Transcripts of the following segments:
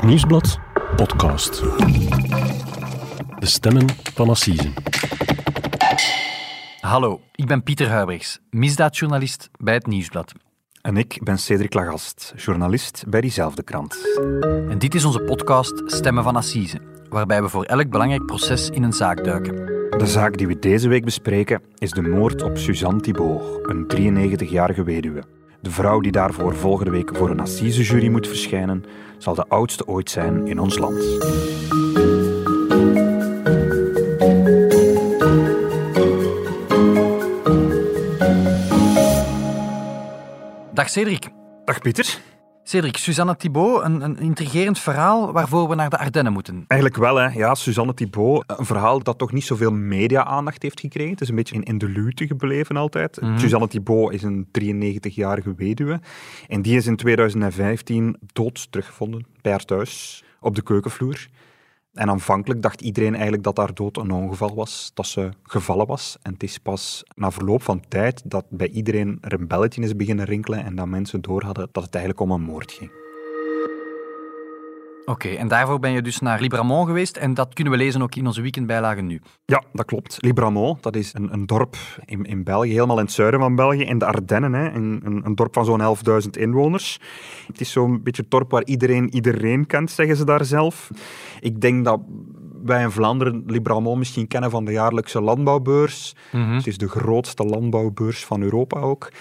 Het Nieuwsblad podcast. De stemmen van Assise. Hallo, ik ben Pieter Huibrechts, misdaadjournalist bij het Nieuwsblad. En ik ben Cedric Lagast, journalist bij diezelfde krant. En dit is onze podcast Stemmen van Assise, waarbij we voor elk belangrijk proces in een zaak duiken. De zaak die we deze week bespreken is de moord op Suzanne Thibault, een 93-jarige weduwe. De vrouw die daarvoor volgende week voor een assisejury moet verschijnen, zal de oudste ooit zijn in ons land. Dag Cedric. Dag Pieter. Cedric, Suzanne Thibault, een, een intrigerend verhaal waarvoor we naar de Ardennen moeten. Eigenlijk wel, hè. Ja, Suzanne Thibault, een verhaal dat toch niet zoveel media-aandacht heeft gekregen. Het is een beetje in, in de luwte gebleven altijd. Mhm. Suzanne Thibault is een 93-jarige weduwe. En die is in 2015 dood teruggevonden bij haar thuis, op de keukenvloer. En aanvankelijk dacht iedereen eigenlijk dat haar dood een ongeval was, dat ze gevallen was. En het is pas na verloop van tijd dat bij iedereen er een belletje is beginnen rinkelen en dat mensen doorhadden dat het eigenlijk om een moord ging. Oké, en daarvoor ben je dus naar Libramont geweest en dat kunnen we lezen ook in onze weekendbijlage nu. Ja, dat klopt. Libramont, dat is een, een dorp in, in België, helemaal in het zuiden van België, in de Ardennen. Hè. Een, een, een dorp van zo'n 11.000 inwoners. Het is zo'n beetje het dorp waar iedereen iedereen kent, zeggen ze daar zelf. Ik denk dat wij in Vlaanderen Libramont misschien kennen van de jaarlijkse landbouwbeurs. Het is de grootste landbouwbeurs van Europa ook.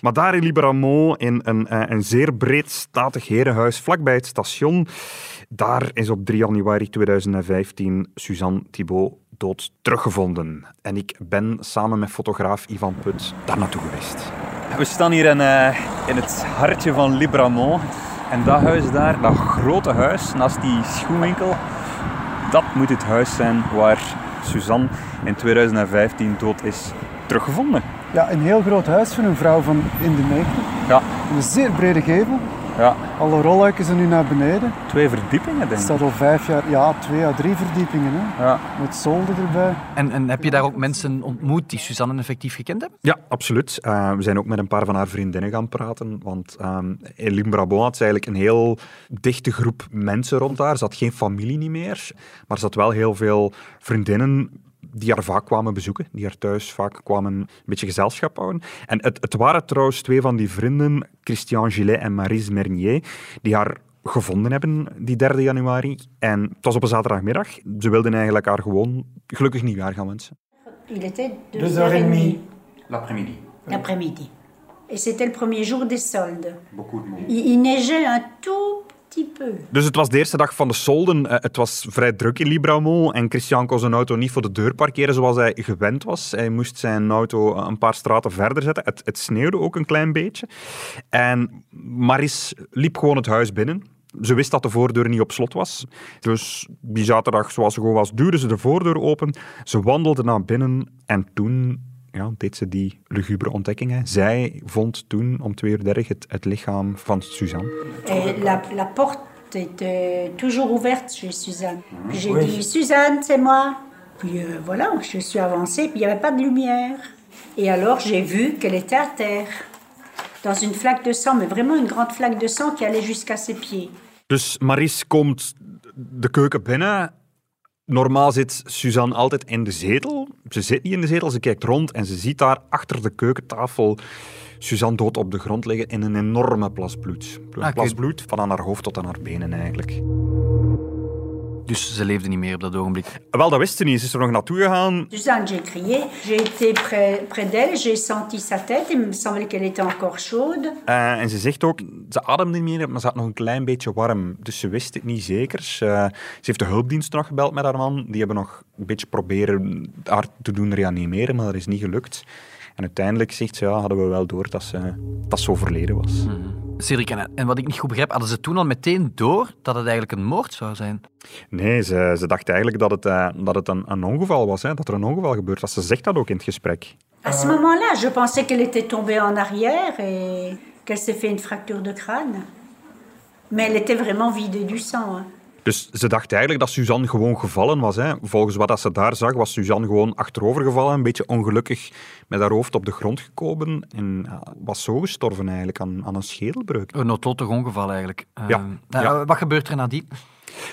Maar daar in Libramont, in een, eh, een zeer breed statig herenhuis vlakbij het station, daar is op 3 januari 2015 Suzanne Thibault dood teruggevonden. En ik ben samen met fotograaf Ivan Put daar naartoe geweest. We staan hier in, eh, in het hartje van Libramont. En dat huis daar, dat grote huis naast die schoenwinkel, dat moet het huis zijn waar Suzanne in 2015 dood is teruggevonden. Ja, een heel groot huis voor een vrouw van in de 90. Ja, Een zeer brede gevel. Ja. Alle rolluiken zijn nu naar beneden. twee verdiepingen denk Het ik. staat al vijf jaar, ja, twee à drie verdiepingen. Hè. Ja. Met zolder erbij. En, en heb je daar ook mensen ontmoet die Suzanne effectief gekend hebben? Ja, absoluut. Eh, we zijn ook met een paar van haar vriendinnen gaan praten. Want ehm in Limbrabant had ze eigenlijk een heel dichte groep mensen rond haar. Ze had geen familie niet meer. Maar ze had wel heel veel vriendinnen die haar vaak kwamen bezoeken. Die haar thuis vaak kwamen een beetje gezelschap houden. En het, het waren trouwens twee van die vrienden, Christian Gillet en Marise Mernier, die haar gevonden hebben die 3 januari. En het was op een zaterdagmiddag. Ze wilden eigenlijk haar gewoon gelukkig nieuwjaar gaan wensen. Il était Deux 2 heures et demie. L'après-midi. l'après-midi. Et c'était le premier jour des soldes. Beaucoup de monde. Il, il neigeait un tout peu. Dus het was de eerste dag van de solden. Eh, Het was vrij druk in Libramont en Christian kon zijn auto niet voor de deur parkeren zoals hij gewend was. Hij moest zijn auto een paar straten verder zetten. Het, het sneeuwde ook een klein beetje. En Maris liep gewoon het huis binnen. Ze wist dat de voordeur niet op slot was. Dus die zaterdag, zoals ze gewoon was, duwde ze de voordeur open. Ze wandelde naar binnen en toen ja, deed ze die lugubere ontdekking. hè. Zij vond toen om 2 uur 30 het, het lichaam van Suzanne. Et la, la porte était toujours ouverte chez Suzanne. Puis j'ai dit Suzanne, c'est moi. Puis euh, voilà, je suis avancée, puis il n'y avait pas de lumière. Et alors j'ai vu qu'elle était à terre, dans une flaque de sang, mais vraiment une grande flaque de sang qui allait jusqu'à ses pieds. Dus Maries komt de keuken binnen. Normaal zit Suzanne altijd in de zetel. Ze zit niet in de zetel, ze kijkt rond en ze ziet daar achter de keukentafel Suzanne dood op de grond liggen in een enorme plas bloed. Een oké. plas bloed van aan haar hoofd tot aan haar benen eigenlijk. Dus ze leefde niet meer op dat ogenblik. Wel, dat wist ze niet. Ze is er nog naartoe gegaan. Suzanne, j'ai crié, j'ai été près, près d'elle, j'ai senti sa tête, il me semblait qu'elle était encore chaude. Eh, en ze zegt ook, ze ademde niet meer, maar ze had nog een klein beetje warm. Dus ze wist het niet zeker. Ze, ze heeft de hulpdienst nog gebeld met haar man. Die hebben nog een beetje proberen haar te doen reanimeren, maar dat is niet gelukt. En uiteindelijk zegt ze, ja, hadden we wel door dat ze, dat ze overleden was. Cedric, en, wat ik niet goed begrijp, hadden ze toen al meteen door dat het eigenlijk een moord zou zijn? Nee, ze, ze dacht eigenlijk dat het, eh, dat het een, een ongeval was, hè, dat er een ongeval gebeurd was. Ze zegt dat ook in het gesprek. À ce moment-là, je pensais qu'elle était tombée en arrière et qu'elle s'est fait une fracture de crâne. Mais elle était vraiment vidée du sang. hein. Dus ze dacht eigenlijk dat Suzanne gewoon gevallen was. Hè. Volgens wat dat ze daar zag, was Suzanne gewoon achterover gevallen, een beetje ongelukkig met haar hoofd op de grond gekomen en was zo gestorven eigenlijk aan, aan een schedelbreuk. Een noodlottig ongeval eigenlijk. Ja, nou, ja. Wat gebeurt er nadien?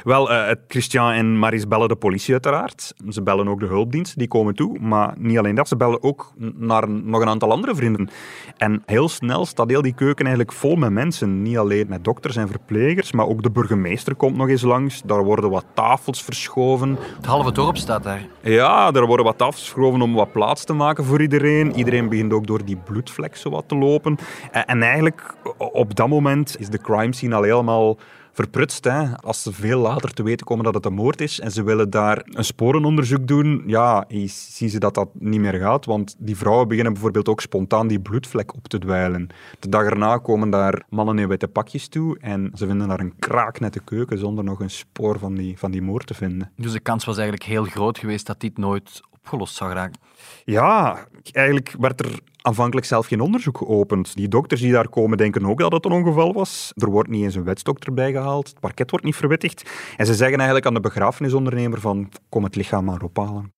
Wel, eh, Christian en Maris bellen de politie uiteraard. Ze bellen ook de hulpdienst, die komen toe. Maar niet alleen dat, ze bellen ook naar nog een aantal andere vrienden. En heel snel staat heel die keuken eigenlijk vol met mensen. Niet alleen met dokters en verplegers, maar ook de burgemeester komt nog eens langs. Daar worden wat tafels verschoven. Het halve dorp staat daar. Ja, er worden wat tafels verschoven om wat plaats te maken voor iedereen. Iedereen begint ook door die bloedvlek zo wat te lopen. En, en eigenlijk, op dat moment, is de crime scene al helemaal verprutst. Hè? Als ze veel later te weten komen dat het een moord is en ze willen daar een sporenonderzoek doen, ja, zien ze dat dat niet meer gaat. Want die vrouwen beginnen bijvoorbeeld ook spontaan die bloedvlek op te dweilen. De dag erna komen daar mannen in witte pakjes toe en ze vinden daar een kraaknette keuken zonder nog een spoor van die, van die moord te vinden. Dus de kans was eigenlijk heel groot geweest dat dit nooit opgelost zou raken. Ja, eigenlijk werd er aanvankelijk zelf geen onderzoek geopend. Die dokters die daar komen denken ook dat het een ongeval was. Er wordt niet eens een wetsdokter bijgehaald. Het parket wordt niet verwittigd. En ze zeggen eigenlijk aan de begrafenisondernemer van kom het lichaam maar ophalen.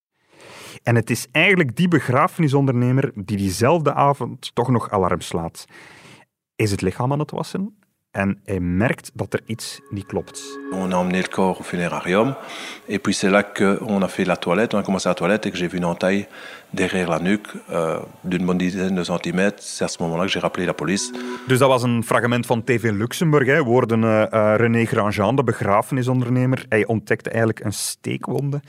En het is eigenlijk die begrafenisondernemer die diezelfde avond toch nog alarm slaat. Is het lichaam aan het wassen? En hij merkt dat er iets niet klopt. On a emmené le corps au funérarium. Et puis c'est là qu'on a fait la toilette. On a commencé la toilette et que j'ai vu une entaille derrière la nuque euh, d'une bonne dizaine de centimètres. C'est à ce moment-là que j'ai rappelé la police. Dus dat was een fragment van TV Luxemburg. Hè. Woorden uh, René Grandjean, de begrafenisondernemer. Hij ontdekte eigenlijk een steekwonde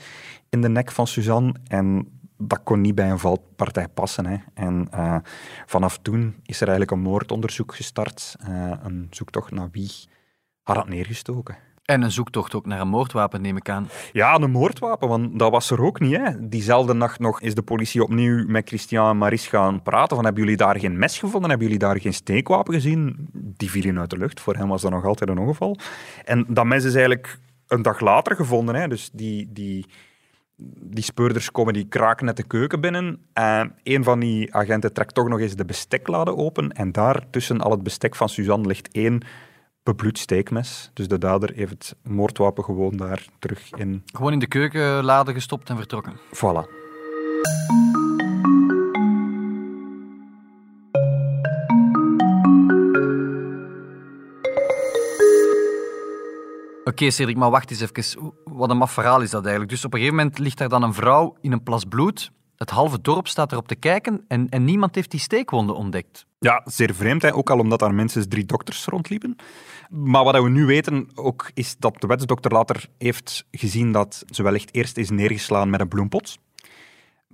in de nek van Suzanne. En dat kon niet bij een valpartij passen. Hè. En uh, vanaf toen is er eigenlijk een moordonderzoek gestart. Uh, een zoektocht naar wie had dat neergestoken. En een zoektocht ook naar een moordwapen, neem ik aan. Ja, een moordwapen, want dat was er ook niet. Hè. Diezelfde nacht nog is de politie opnieuw met Christian en Maris gaan praten. Van, hebben jullie daar geen mes gevonden? Hebben jullie daar geen steekwapen gezien? Die vielen uit de lucht. Voor hem was dat nog altijd een ongeval. En dat mes is eigenlijk een dag later gevonden. Hè. Dus die... die die speurders komen die kraken net de keuken binnen. En een van die agenten trekt toch nog eens de besteklade open. En daar tussen al het bestek van Suzanne ligt één bebloed steekmes. Dus de dader heeft het moordwapen gewoon daar terug in. Gewoon in de keukenlade gestopt en vertrokken. Voilà. Okay, Cedric, maar wacht eens even. Wat een maf verhaal is dat eigenlijk. Dus op een gegeven moment ligt daar dan een vrouw in een plas bloed. Het halve dorp staat erop te kijken en, en niemand heeft die steekwonden ontdekt. Ja, zeer vreemd. Hè? Ook al omdat daar minstens drie dokters rondliepen. Maar wat we nu weten ook, is dat de wetsdokter later heeft gezien dat ze wellicht eerst is neergeslaan met een bloempot.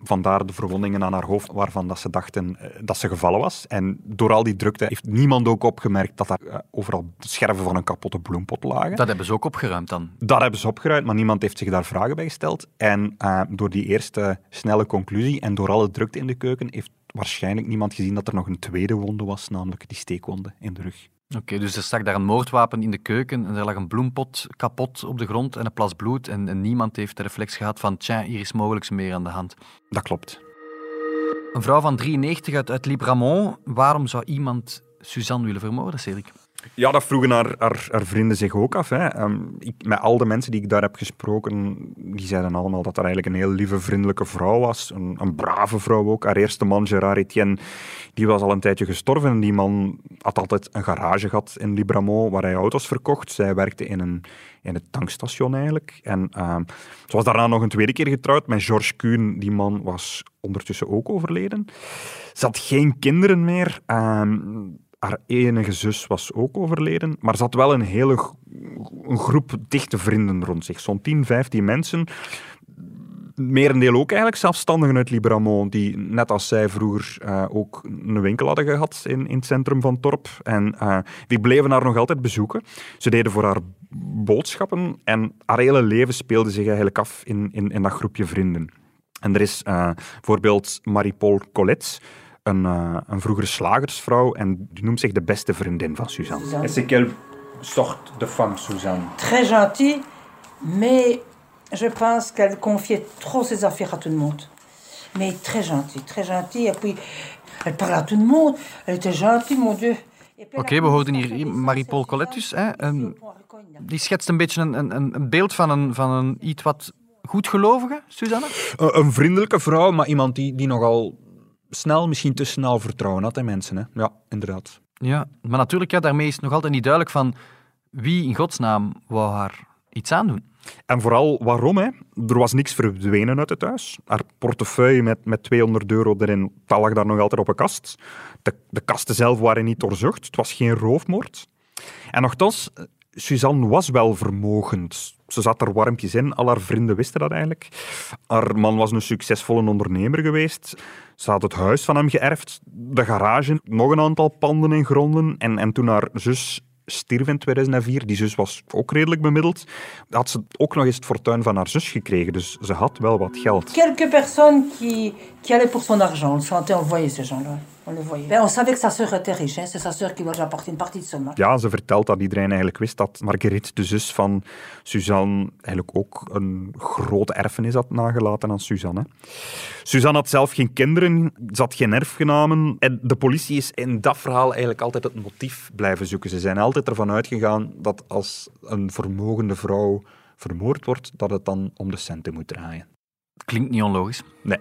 Vandaar de verwondingen aan haar hoofd, waarvan dat ze dachten dat ze gevallen was. En door al die drukte heeft niemand ook opgemerkt dat daar overal scherven van een kapotte bloempot lagen. Dat hebben ze ook opgeruimd dan? Dat hebben ze opgeruimd, maar niemand heeft zich daar vragen bij gesteld. En uh, door die eerste snelle conclusie en door alle drukte in de keuken heeft waarschijnlijk niemand gezien dat er nog een tweede wonde was, namelijk die steekwonde in de rug. Oké, okay, dus er stak daar een moordwapen in de keuken en er lag een bloempot kapot op de grond en een plas bloed en, en niemand heeft de reflex gehad van tja, hier is mogelijk meer aan de hand. Dat klopt. Een vrouw van 93 uit, uit Libramont, waarom zou iemand Suzanne willen vermoorden, Cedric? Ja, dat vroegen haar, vrienden zich ook af. Hè. Um, ik, met al de mensen die ik daar heb gesproken, die zeiden allemaal dat er eigenlijk een heel lieve, vriendelijke vrouw was. Een, een brave vrouw ook. Haar eerste man, Gerard Etienne, die was al een tijdje gestorven. En die man had altijd een garage gehad in Libramont, waar hij auto's verkocht. Zij werkte in een, in het tankstation eigenlijk. En um, ze was daarna nog een tweede keer getrouwd met Georges Kuhn. Die man was ondertussen ook overleden. Ze had geen kinderen meer. Um, haar enige zus was ook overleden, maar ze had wel een hele een groep dichte vrienden rond zich. Zo'n 10, 15 mensen. Merendeel ook eigenlijk zelfstandigen uit Libramont, die net als zij vroeger uh, ook een winkel hadden gehad in, in het centrum van Torp. En uh, die bleven haar nog altijd bezoeken. Ze deden voor haar boodschappen en haar hele leven speelde zich eigenlijk af in, in, in dat groepje vrienden. En er is uh, bijvoorbeeld Marie-Paul Colette, een, uh, een vroegere slagersvrouw en die noemt zich de beste vriendin van Suzanne. Et c'est quelle sorte de femme, Suzanne Très gentille, mais je pense qu'elle confiait trop ses affaires à tout le monde. Mais très gentille, très gentille. Et puis, elle parlait à tout le monde. Elle était gentille, mon Dieu. Oké, okay, we hoorden hier Marie-Paul Colette dus. Hè? Um, Die schetst een beetje een, een, een beeld van een, van een iets wat goedgelovige, Susanne? Een, een vriendelijke vrouw, maar iemand die, die nogal snel, misschien te snel vertrouwen had in mensen. Hè? Ja, inderdaad. Ja, maar natuurlijk, ja, daarmee is het nog altijd niet duidelijk van wie in godsnaam wou haar iets aandoen. En vooral waarom, hè? Er was niks verdwenen uit het huis. Haar portefeuille met, met 200 euro erin, dat lag daar nog altijd op een kast. De, de kasten zelf waren niet doorzocht. Het was geen roofmoord. En nogthans, Suzanne was wel vermogend. Ze zat er warmpjes in. Al haar vrienden wisten dat eigenlijk. Haar man was een succesvolle ondernemer geweest. Ze had het huis van hem geërfd, de garage, nog een aantal panden en gronden. En, en toen haar zus stierf in 2004, die zus was ook redelijk bemiddeld, had ze ook nog eens het fortuin van haar zus gekregen. Dus ze had wel wat geld. Quelques personnes qui, qui allaient pour son argent. On sentait, on voyait ces gens-là. On les voyait. Ben, on savait que sa sœur était riche. Hein. C'est sa sœur qui lui apporter une partie de son. Ja, ze vertelt dat iedereen eigenlijk wist dat Marguerite, de zus van Suzanne, eigenlijk ook een grote erfenis had nagelaten aan Suzanne. hè. Suzanne had zelf geen kinderen, ze had geen erfgenamen. En de politie is in dat verhaal eigenlijk altijd het motief blijven zoeken. Ze zijn altijd ervan uitgegaan dat als een vermogende vrouw vermoord wordt, dat het dan om de centen moet draaien. Klinkt niet onlogisch. Nee.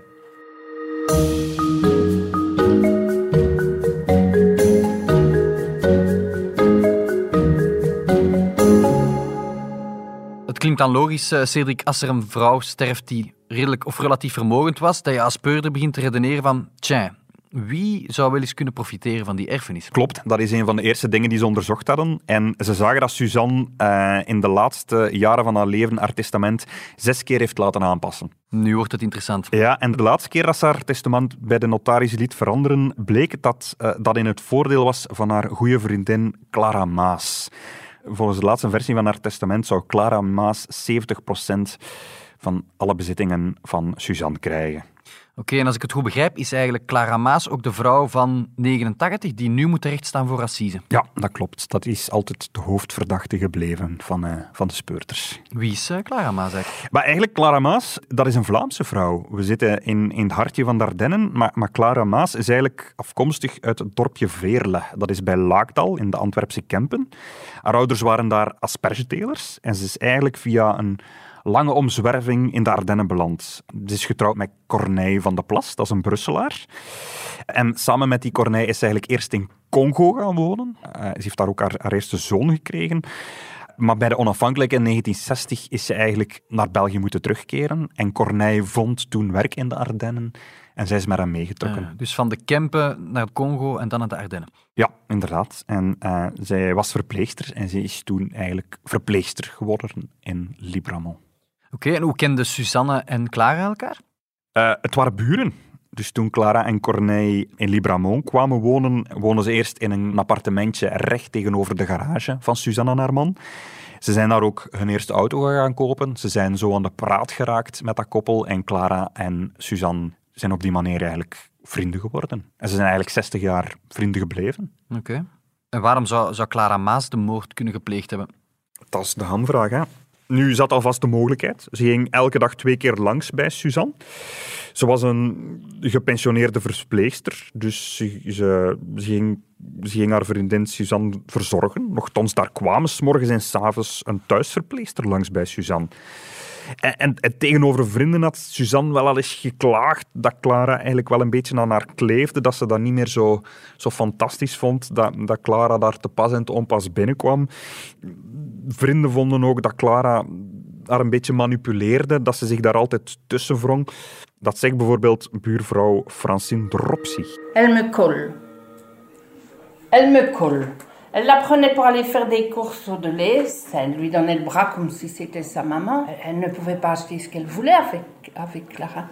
Klinkt dan logisch, eh, Cedric, als er een vrouw sterft die redelijk of relatief vermogend was, dat je als speurder begint te redeneren van, tja, wie zou wel eens kunnen profiteren van die erfenis? Klopt, dat is een van de eerste dingen die ze onderzocht hadden. En ze zagen dat Suzanne eh, in de laatste jaren van haar leven haar testament zes keer heeft laten aanpassen. Nu wordt het interessant. Ja, en de laatste keer dat ze haar testament bij de notaris liet veranderen, bleek dat eh, dat in het voordeel was van haar goede vriendin Clara Maas. Volgens de laatste versie van haar testament zou Clara Maas 70% van alle bezittingen van Suzanne krijgen. Oké, en als ik het goed begrijp, is eigenlijk Clara Maas ook de vrouw van 89 die nu moet terechtstaan voor assise. Ja, dat klopt. Dat is altijd de hoofdverdachte gebleven van, eh, van de speurters. Wie is eh, Clara Maas eigenlijk? Maar eigenlijk, Clara Maas, dat is een Vlaamse vrouw. We zitten in, in het hartje van de Ardennen, maar, maar Clara Maas is eigenlijk afkomstig uit het dorpje Veerle. Dat is bij Laakdal, in de Antwerpse Kempen. Haar ouders waren daar aspergetelers en ze is eigenlijk via een lange omzwerving in de Ardennen beland. Ze is getrouwd met Corneille van de Plas, dat is een Brusselaar. En samen met die Corneille is ze eigenlijk eerst in Congo gaan wonen. Eh, ze heeft daar ook haar, haar eerste zoon gekregen. Maar bij de onafhankelijkheid in 1960 is ze eigenlijk naar België moeten terugkeren. En Corneille vond toen werk in de Ardennen en zij is met hem meegetrokken. Eh, dus van de Kempen naar Congo en dan naar de Ardennen. Ja, inderdaad. En eh, zij was verpleegster en ze is toen eigenlijk verpleegster geworden in Libramont. Oké, en hoe kenden Suzanne en Clara elkaar? Eh, het waren buren. Dus toen Clara en Corneille in Libramont kwamen wonen, wonen ze eerst in een appartementje recht tegenover de garage van Suzanne en haar man. Ze zijn daar ook hun eerste auto gaan kopen. Ze zijn zo aan de praat geraakt met dat koppel. En Clara en Suzanne zijn op die manier eigenlijk vrienden geworden. En ze zijn eigenlijk 60 jaar vrienden gebleven. Oké. En waarom zou, zou Clara Maas de moord kunnen gepleegd hebben? Dat is de hamvraag, hè. Nu zat alvast de mogelijkheid. Ze ging elke dag twee keer langs bij Suzanne. Ze was een gepensioneerde verpleegster, dus ze, ging, ze ging haar vriendin Suzanne verzorgen. Nochtans, daar kwamen 's morgens en 's avonds een thuisverpleegster langs bij Suzanne. En, en, en tegenover vrienden had Suzanne wel al eens geklaagd dat Clara eigenlijk wel een beetje aan haar kleefde, dat ze dat niet meer zo, zo fantastisch vond, dat, dat Clara daar te pas en te onpas binnenkwam. Vrienden vonden ook dat Clara haar een beetje manipuleerde, dat ze zich daar altijd tussen wrong. Dat zegt bijvoorbeeld buurvrouw Francine Dropsy. Elle me colle. Elle me colle. Elle la prenait pour aller faire des courses au Deleuze. Elle lui donnait le bras comme si c'était sa maman. Elle ne pouvait pas acheter ce qu'elle voulait avec, avec Clara.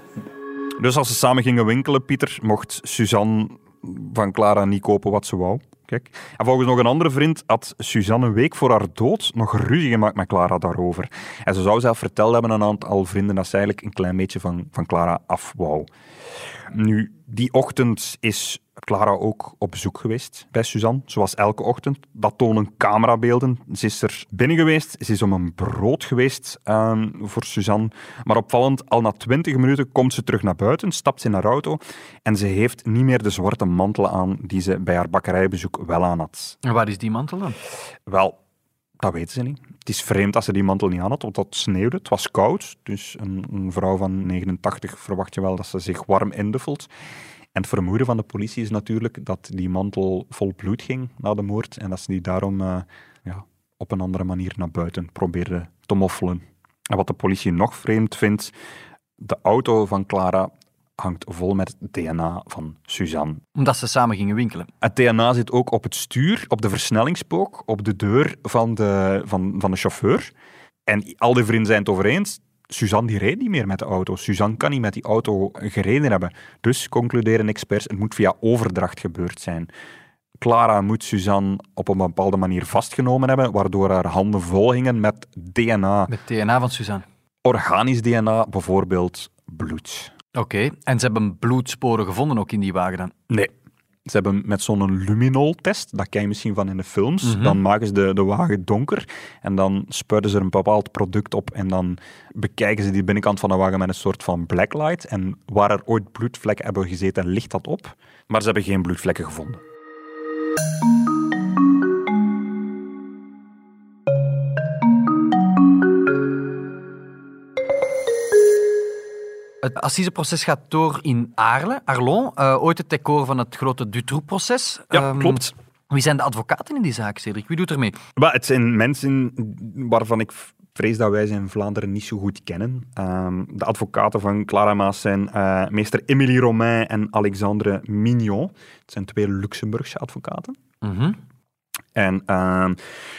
Dus als ze samen gingen winkelen, Pieter, mocht Suzanne van Clara niet kopen wat ze wou. En volgens nog een andere vriend had Suzanne een week voor haar dood nog ruzie gemaakt met Clara daarover. En ze zou zelf verteld hebben aan een aantal vrienden dat ze eigenlijk een klein beetje van, van Clara af wou. Nu, die ochtend is Clara ook op bezoek geweest bij Suzanne, zoals elke ochtend. Dat tonen camerabeelden. Ze is er binnen geweest, ze is om een brood geweest ehm, voor Suzanne. Maar opvallend, al na twintig minuten komt ze terug naar buiten, stapt ze in haar auto en ze heeft niet meer de zwarte mantel aan die ze bij haar bakkerijbezoek wel aan had. En waar is die mantel dan? Wel, Dat weten ze niet. Het is vreemd dat ze die mantel niet aan had, want het sneeuwde. Het was koud, dus een, een vrouw van 89 verwacht je wel dat ze zich warm induffelt. En het vermoeden van de politie is natuurlijk dat die mantel vol bloed ging na de moord en dat ze die daarom eh, ja, op een andere manier naar buiten probeerde te moffelen. En wat de politie nog vreemd vindt, de auto van Clara hangt vol met het DNA van Suzanne. Omdat ze samen gingen winkelen. Het DNA zit ook op het stuur, op de versnellingspook, op de deur van de, van, van de chauffeur. En al die vrienden zijn het over eens. Suzanne die reed niet meer met de auto. Suzanne kan niet met die auto gereden hebben. Dus concluderen experts, het moet via overdracht gebeurd zijn. Clara moet Suzanne op een bepaalde manier vastgenomen hebben, waardoor haar handen vol hingen met DNA. Met DNA van Suzanne. Organisch DNA, bijvoorbeeld bloed. Oké, en ze hebben bloedsporen gevonden ook in die wagen dan? Nee. Ze hebben met zo'n luminol-test, dat ken je misschien van in de films, Mhm. dan maken ze de, de wagen donker en dan spuiten ze er een bepaald product op en dan bekijken ze die binnenkant van de wagen met een soort van blacklight. En waar er ooit bloedvlekken hebben gezeten, licht dat op. Maar ze hebben geen bloedvlekken gevonden. Het assiseproces gaat door in Aarle, Arlon. eh, ooit het decor van het grote Dutroux-proces. Ja, Ehm, klopt. Wie zijn de advocaten in die zaak, Cedric? Wie doet er mee? Maar het zijn mensen waarvan ik vrees dat wij ze in Vlaanderen niet zo goed kennen. Ehm, de advocaten van Clara Maas zijn eh, meester Émilie Romain en Alexandre Mignon. Het zijn twee Luxemburgse advocaten. Mhm. En ehm,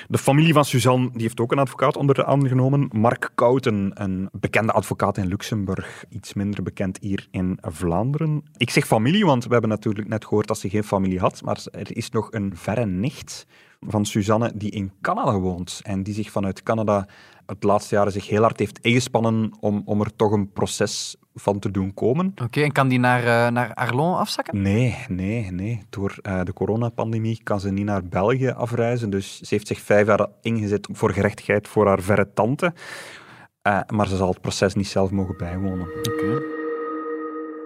de familie van Suzanne die heeft ook een advocaat onder de arm genomen. Mark Kouten, een bekende advocaat in Luxemburg. Iets minder bekend hier in Vlaanderen. Ik zeg familie, want we hebben natuurlijk net gehoord dat ze geen familie had. Maar er is nog een verre nicht van Suzanne die in Canada woont. En die zich vanuit Canada het laatste jaren zich heel hard heeft ingespannen om, om er toch een proces van te doen komen. Oké, en kan die naar, eh, naar Arlon afzakken? Nee, nee, nee. Door eh, de coronapandemie kan ze niet naar België afreizen. Dus ze heeft zich vijf jaar ingezet voor gerechtigheid voor haar verre tante. Eh, maar ze zal het proces niet zelf mogen bijwonen.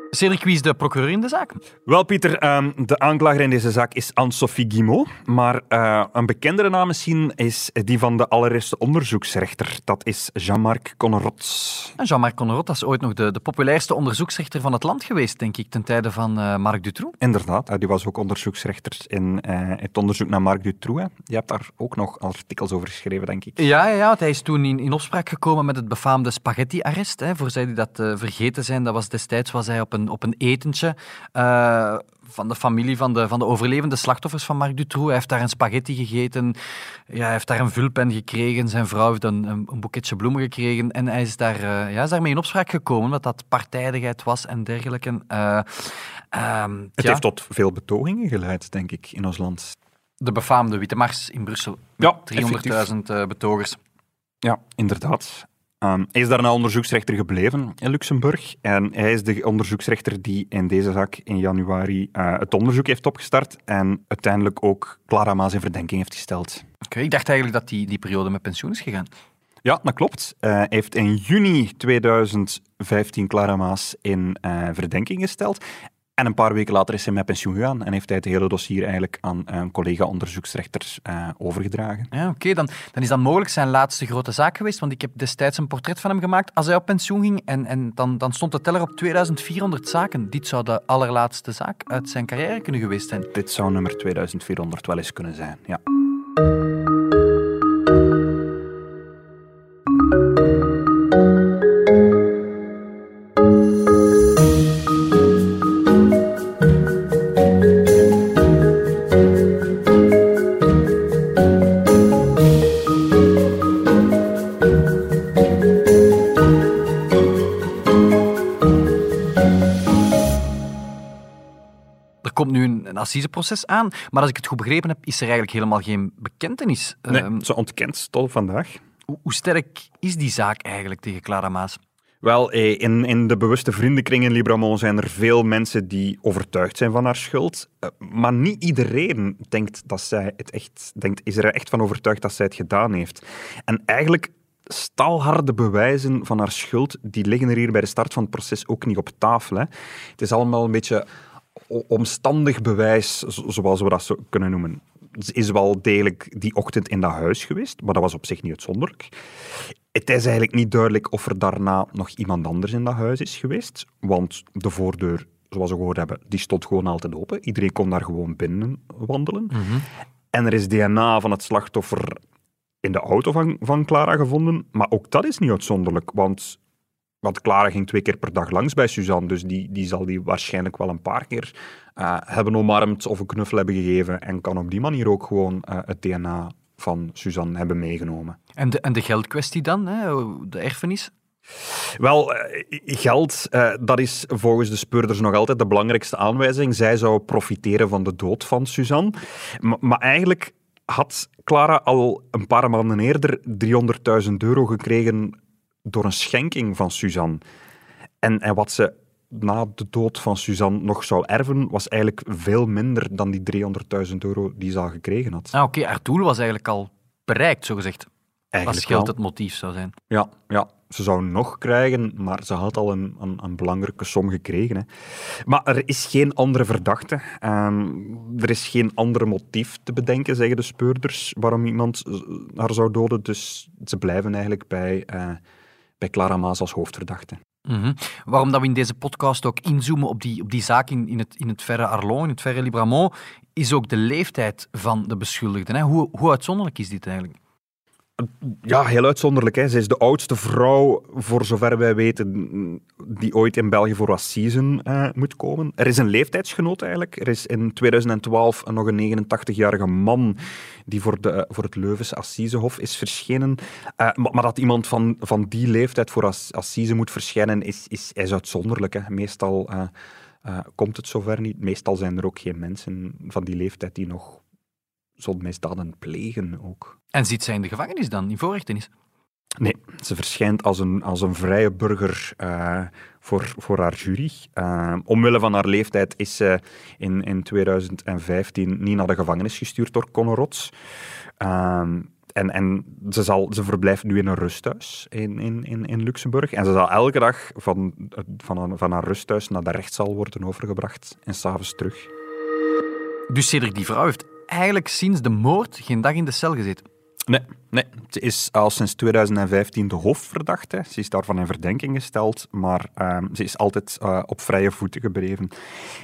Cedric, wie is de procureur in de zaak? Wel, Pieter, ehm, de aanklager in deze zaak is Anne-Sophie Guimot. Maar eh, een bekendere naam misschien is die van de allereerste onderzoeksrechter. Dat is Jean-Marc Connerot. Jean-Marc Connerot, is ooit nog de, de populairste onderzoeksrechter van het land geweest, denk ik, ten tijde van eh, Marc Dutroux. Inderdaad, eh, die was ook onderzoeksrechter in het onderzoek naar Marc Dutroux. hè. Je hebt daar ook nog artikels over geschreven, denk ik. Ja, ja, ja, hij is toen in, in opspraak gekomen met het befaamde spaghetti-arrest. Voor zij die dat vergeten zijn, dat was destijds was hij op een, op een etentje eh, van de familie van de, van de overlevende slachtoffers van Marc Dutroux. Hij heeft daar een spaghetti gegeten, ja, hij heeft daar een vulpen gekregen, zijn vrouw heeft een, een, een boeketje bloemen gekregen en hij is, daar, eh, ja, is daarmee in opspraak gekomen, omdat dat partijdigheid was en dergelijke. Eh, ehm, Het heeft tot veel betogingen geleid, denk ik, in ons land. De befaamde Witte Mars in Brussel. Ja, 300.000 eh, betogers. Ja, inderdaad. Ehm, hij is daarna onderzoeksrechter gebleven in Luxemburg. En hij is de onderzoeksrechter die in deze zaak in januari eh, het onderzoek heeft opgestart. En uiteindelijk ook Clara Maas in verdenking heeft gesteld. Oké, ik dacht eigenlijk dat die, die periode met pensioen is gegaan. Ja, dat klopt. Eh, hij heeft in juni 2015 Clara Maas in eh, verdenking gesteld. En een paar weken later is hij met pensioen gegaan en heeft hij het hele dossier eigenlijk aan een collega-onderzoeksrechter eh, overgedragen. Ja, Oké, dan, dan is dat mogelijk zijn laatste grote zaak geweest, want ik heb destijds een portret van hem gemaakt als hij op pensioen ging en, en dan, dan stond de teller op 2400 zaken. Dit zou de allerlaatste zaak uit zijn carrière kunnen geweest zijn. Dit zou nummer 2400 wel eens kunnen zijn, ja. Komt nu een, een assiseproces aan, maar als ik het goed begrepen heb, is er eigenlijk helemaal geen bekentenis. Nee, Ehm, ze ontkent tot vandaag. hoe, hoe sterk is die zaak eigenlijk tegen Clara Maas? Wel, eh, in, in de bewuste vriendenkring in Libramont zijn er veel mensen die overtuigd zijn van haar schuld. Eh, Maar niet iedereen denkt dat zij het echt, denkt, is er echt van overtuigd dat zij het gedaan heeft. En eigenlijk stalharde bewijzen van haar schuld, die liggen er hier bij de start van het proces ook niet op tafel. Hè. Het is allemaal een beetje omstandig bewijs, zo- zoals we dat zo kunnen noemen. is wel degelijk die ochtend in dat huis geweest, maar dat was op zich niet uitzonderlijk. Het is eigenlijk niet duidelijk of er daarna nog iemand anders in dat huis is geweest, want de voordeur, zoals we gehoord hebben, die stond gewoon altijd open. Iedereen kon daar gewoon binnen wandelen. En er is DNA van het slachtoffer in de auto van, van Clara gevonden, maar ook dat is niet uitzonderlijk, want, want Clara ging twee keer per dag langs bij Suzanne, dus die, die zal die waarschijnlijk wel een paar keer eh, hebben omarmd of een knuffel hebben gegeven en kan op die manier ook gewoon eh, het DNA van Suzanne hebben meegenomen. En de, en de geldkwestie dan, hè? de erfenis? Wel, eh, geld, dat is volgens de speurders nog altijd de belangrijkste aanwijzing. Zij zou profiteren van de dood van Suzanne. Maar eigenlijk had Clara al een paar maanden eerder 300.000 euro gekregen door een schenking van Suzanne. En, en wat ze na de dood van Suzanne nog zou erven, was eigenlijk veel minder dan die 300.000 euro die ze al gekregen had. Ah, Oké, haar doel was eigenlijk al bereikt, zogezegd. Als Eigenlijk geld wel. het motief zou zijn. Ja, ja, ze zou nog krijgen, maar ze had al een, een, een belangrijke som gekregen. Hè. Maar er is geen andere verdachte. Ehm, er is geen ander motief te bedenken, zeggen de speurders, waarom iemand haar zou doden. Dus ze blijven eigenlijk bij, eh, bij Clara Maas als hoofdverdachte. Mhm. Waarom dat we in deze podcast ook inzoomen op die, op die zaak in, in, het, in het verre Arlon, in het verre Libramont, is ook de leeftijd van de beschuldigden. Hè? Hoe, hoe uitzonderlijk is dit eigenlijk? Ja, heel uitzonderlijk. Hè. Ze is de oudste vrouw, voor zover wij weten, die ooit in België voor assisen eh, moet komen. Er is een leeftijdsgenoot eigenlijk. Er is in 2012 nog een 89-jarige man die voor, de, voor het Leuvense Assisehof is verschenen. Eh, maar, dat iemand van, van die leeftijd voor as, assise moet verschijnen, is, is, is uitzonderlijk. Hè. Meestal eh, komt het zover niet. Meestal zijn er ook geen mensen van die leeftijd die nog zo'n misdaden plegen ook. En zit zij in de gevangenis dan, in voorrechtenis? Nee, ze verschijnt als een, als een vrije burger eh, voor, voor haar jury. Eh, omwille van haar leeftijd is ze in, in 2015 niet naar de gevangenis gestuurd door Conor Rots. Ehm, en en ze, zal, ze verblijft nu in een rusthuis in, in, in, in Luxemburg. En ze zal elke dag van, van, haar- van haar rusthuis naar de rechtszaal worden overgebracht en s'avonds terug. Dus Cedric, die vrouw heeft eigenlijk sinds de moord geen dag in de cel gezeten. Nee, nee, ze is al sinds 2015 de hoofdverdachte. Ze is daarvan in verdenking gesteld, maar ehm, ze is altijd eh, op vrije voeten gebleven.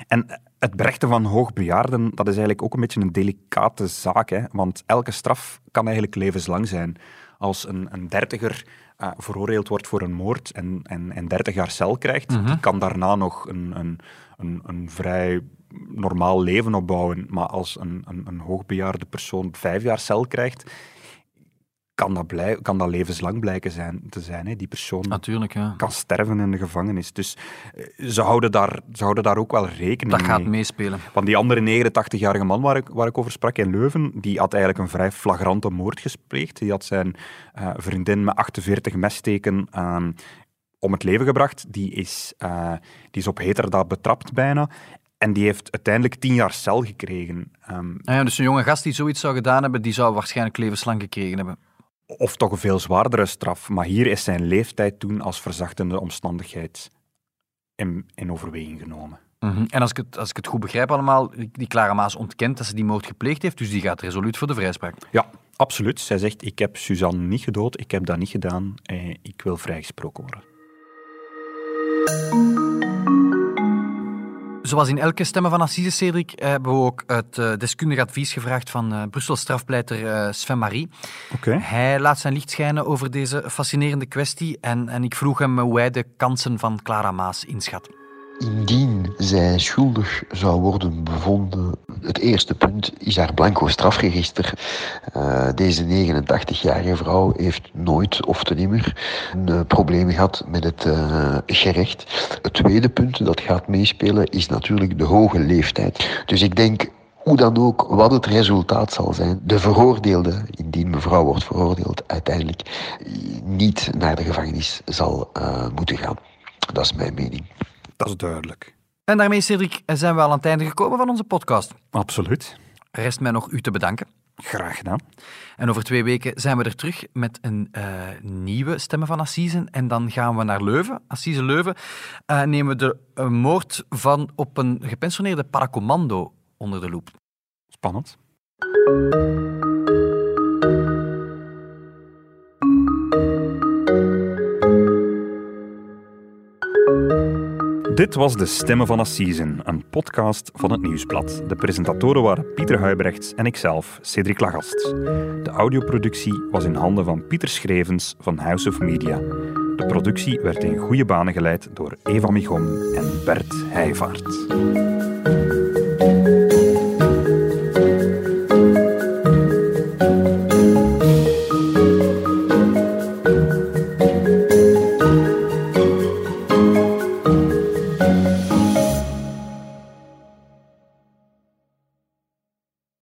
En het berechten van hoogbejaarden, dat is eigenlijk ook een beetje een delicate zaak, hè? want elke straf kan eigenlijk levenslang zijn. Als een, een dertiger eh, veroordeeld wordt voor een moord en, en, en 30 jaar cel krijgt, die kan daarna nog een, een, een, een vrij normaal leven opbouwen. Maar als een, een, een hoogbejaarde persoon vijf jaar cel krijgt, kan dat, blij, kan dat levenslang blijken zijn, te zijn. Hè. Die persoon Natuurlijk, ja. kan sterven in de gevangenis. Dus eh, ze houden daar, ze houden daar ook wel rekening Dat gaat mee. meespelen. Want die andere 89-jarige man waar ik, waar ik over sprak in Leuven, die had eigenlijk een vrij flagrante moord gepleegd. Die had zijn eh, vriendin met 48 messteken ehm, om het leven gebracht. Die is, eh, die is op heterdaad betrapt bijna. En die heeft uiteindelijk tien jaar cel gekregen. Ehm, Ah ja, dus een jonge gast die zoiets zou gedaan hebben, die zou waarschijnlijk levenslang gekregen hebben. of toch een veel zwaardere straf. Maar hier is zijn leeftijd toen als verzachtende omstandigheid in, in overweging genomen. Mhm. En als ik, het, als ik het goed begrijp allemaal, die Clara Maas ontkent dat ze die moord gepleegd heeft, dus die gaat resoluut voor de vrijspraak. Ja, absoluut. Zij zegt, ik heb Suzanne niet gedood, ik heb dat niet gedaan, eh, ik wil vrijgesproken worden. Zoals in elke Stemmen van Assise, Cedric, eh, hebben we ook het eh, deskundig advies gevraagd van eh Brussel strafpleiter eh, Sven Marie. Oké. Hij laat zijn licht schijnen over deze fascinerende kwestie en, en ik vroeg hem hoe hij de kansen van Clara Maas inschat. Indien zij schuldig zou worden bevonden, het eerste punt is haar blanco strafregister. Eh, deze 89-jarige vrouw heeft nooit of te nimmer een eh, probleem gehad met het eh, gerecht. Het tweede punt dat gaat meespelen is natuurlijk de hoge leeftijd. Dus ik denk hoe dan ook, wat het resultaat zal zijn, de veroordeelde, indien mevrouw wordt veroordeeld, uiteindelijk niet naar de gevangenis zal moeten gaan. Dat is mijn mening. Dat is duidelijk. En daarmee, Cedric, zijn we al aan het einde gekomen van onze podcast. Absoluut. Rest mij nog u te bedanken. Graag gedaan. En over twee weken zijn we er terug met een eh, nieuwe Stemmen van Assisen. En dan gaan we naar Leuven, Assise Leuven. eh, nemen we de eh, moord van op een gepensioneerde paracommando onder de loep. Spannend. Dit was De Stemmen van Assisen, een podcast van het Nieuwsblad. De presentatoren waren Pieter Huibrechts en ikzelf, Cedric Lagast. De audioproductie was in handen van Pieter Schrevens van House of Media. De productie werd in goede banen geleid door Eva Michon en Bert Heijvaart.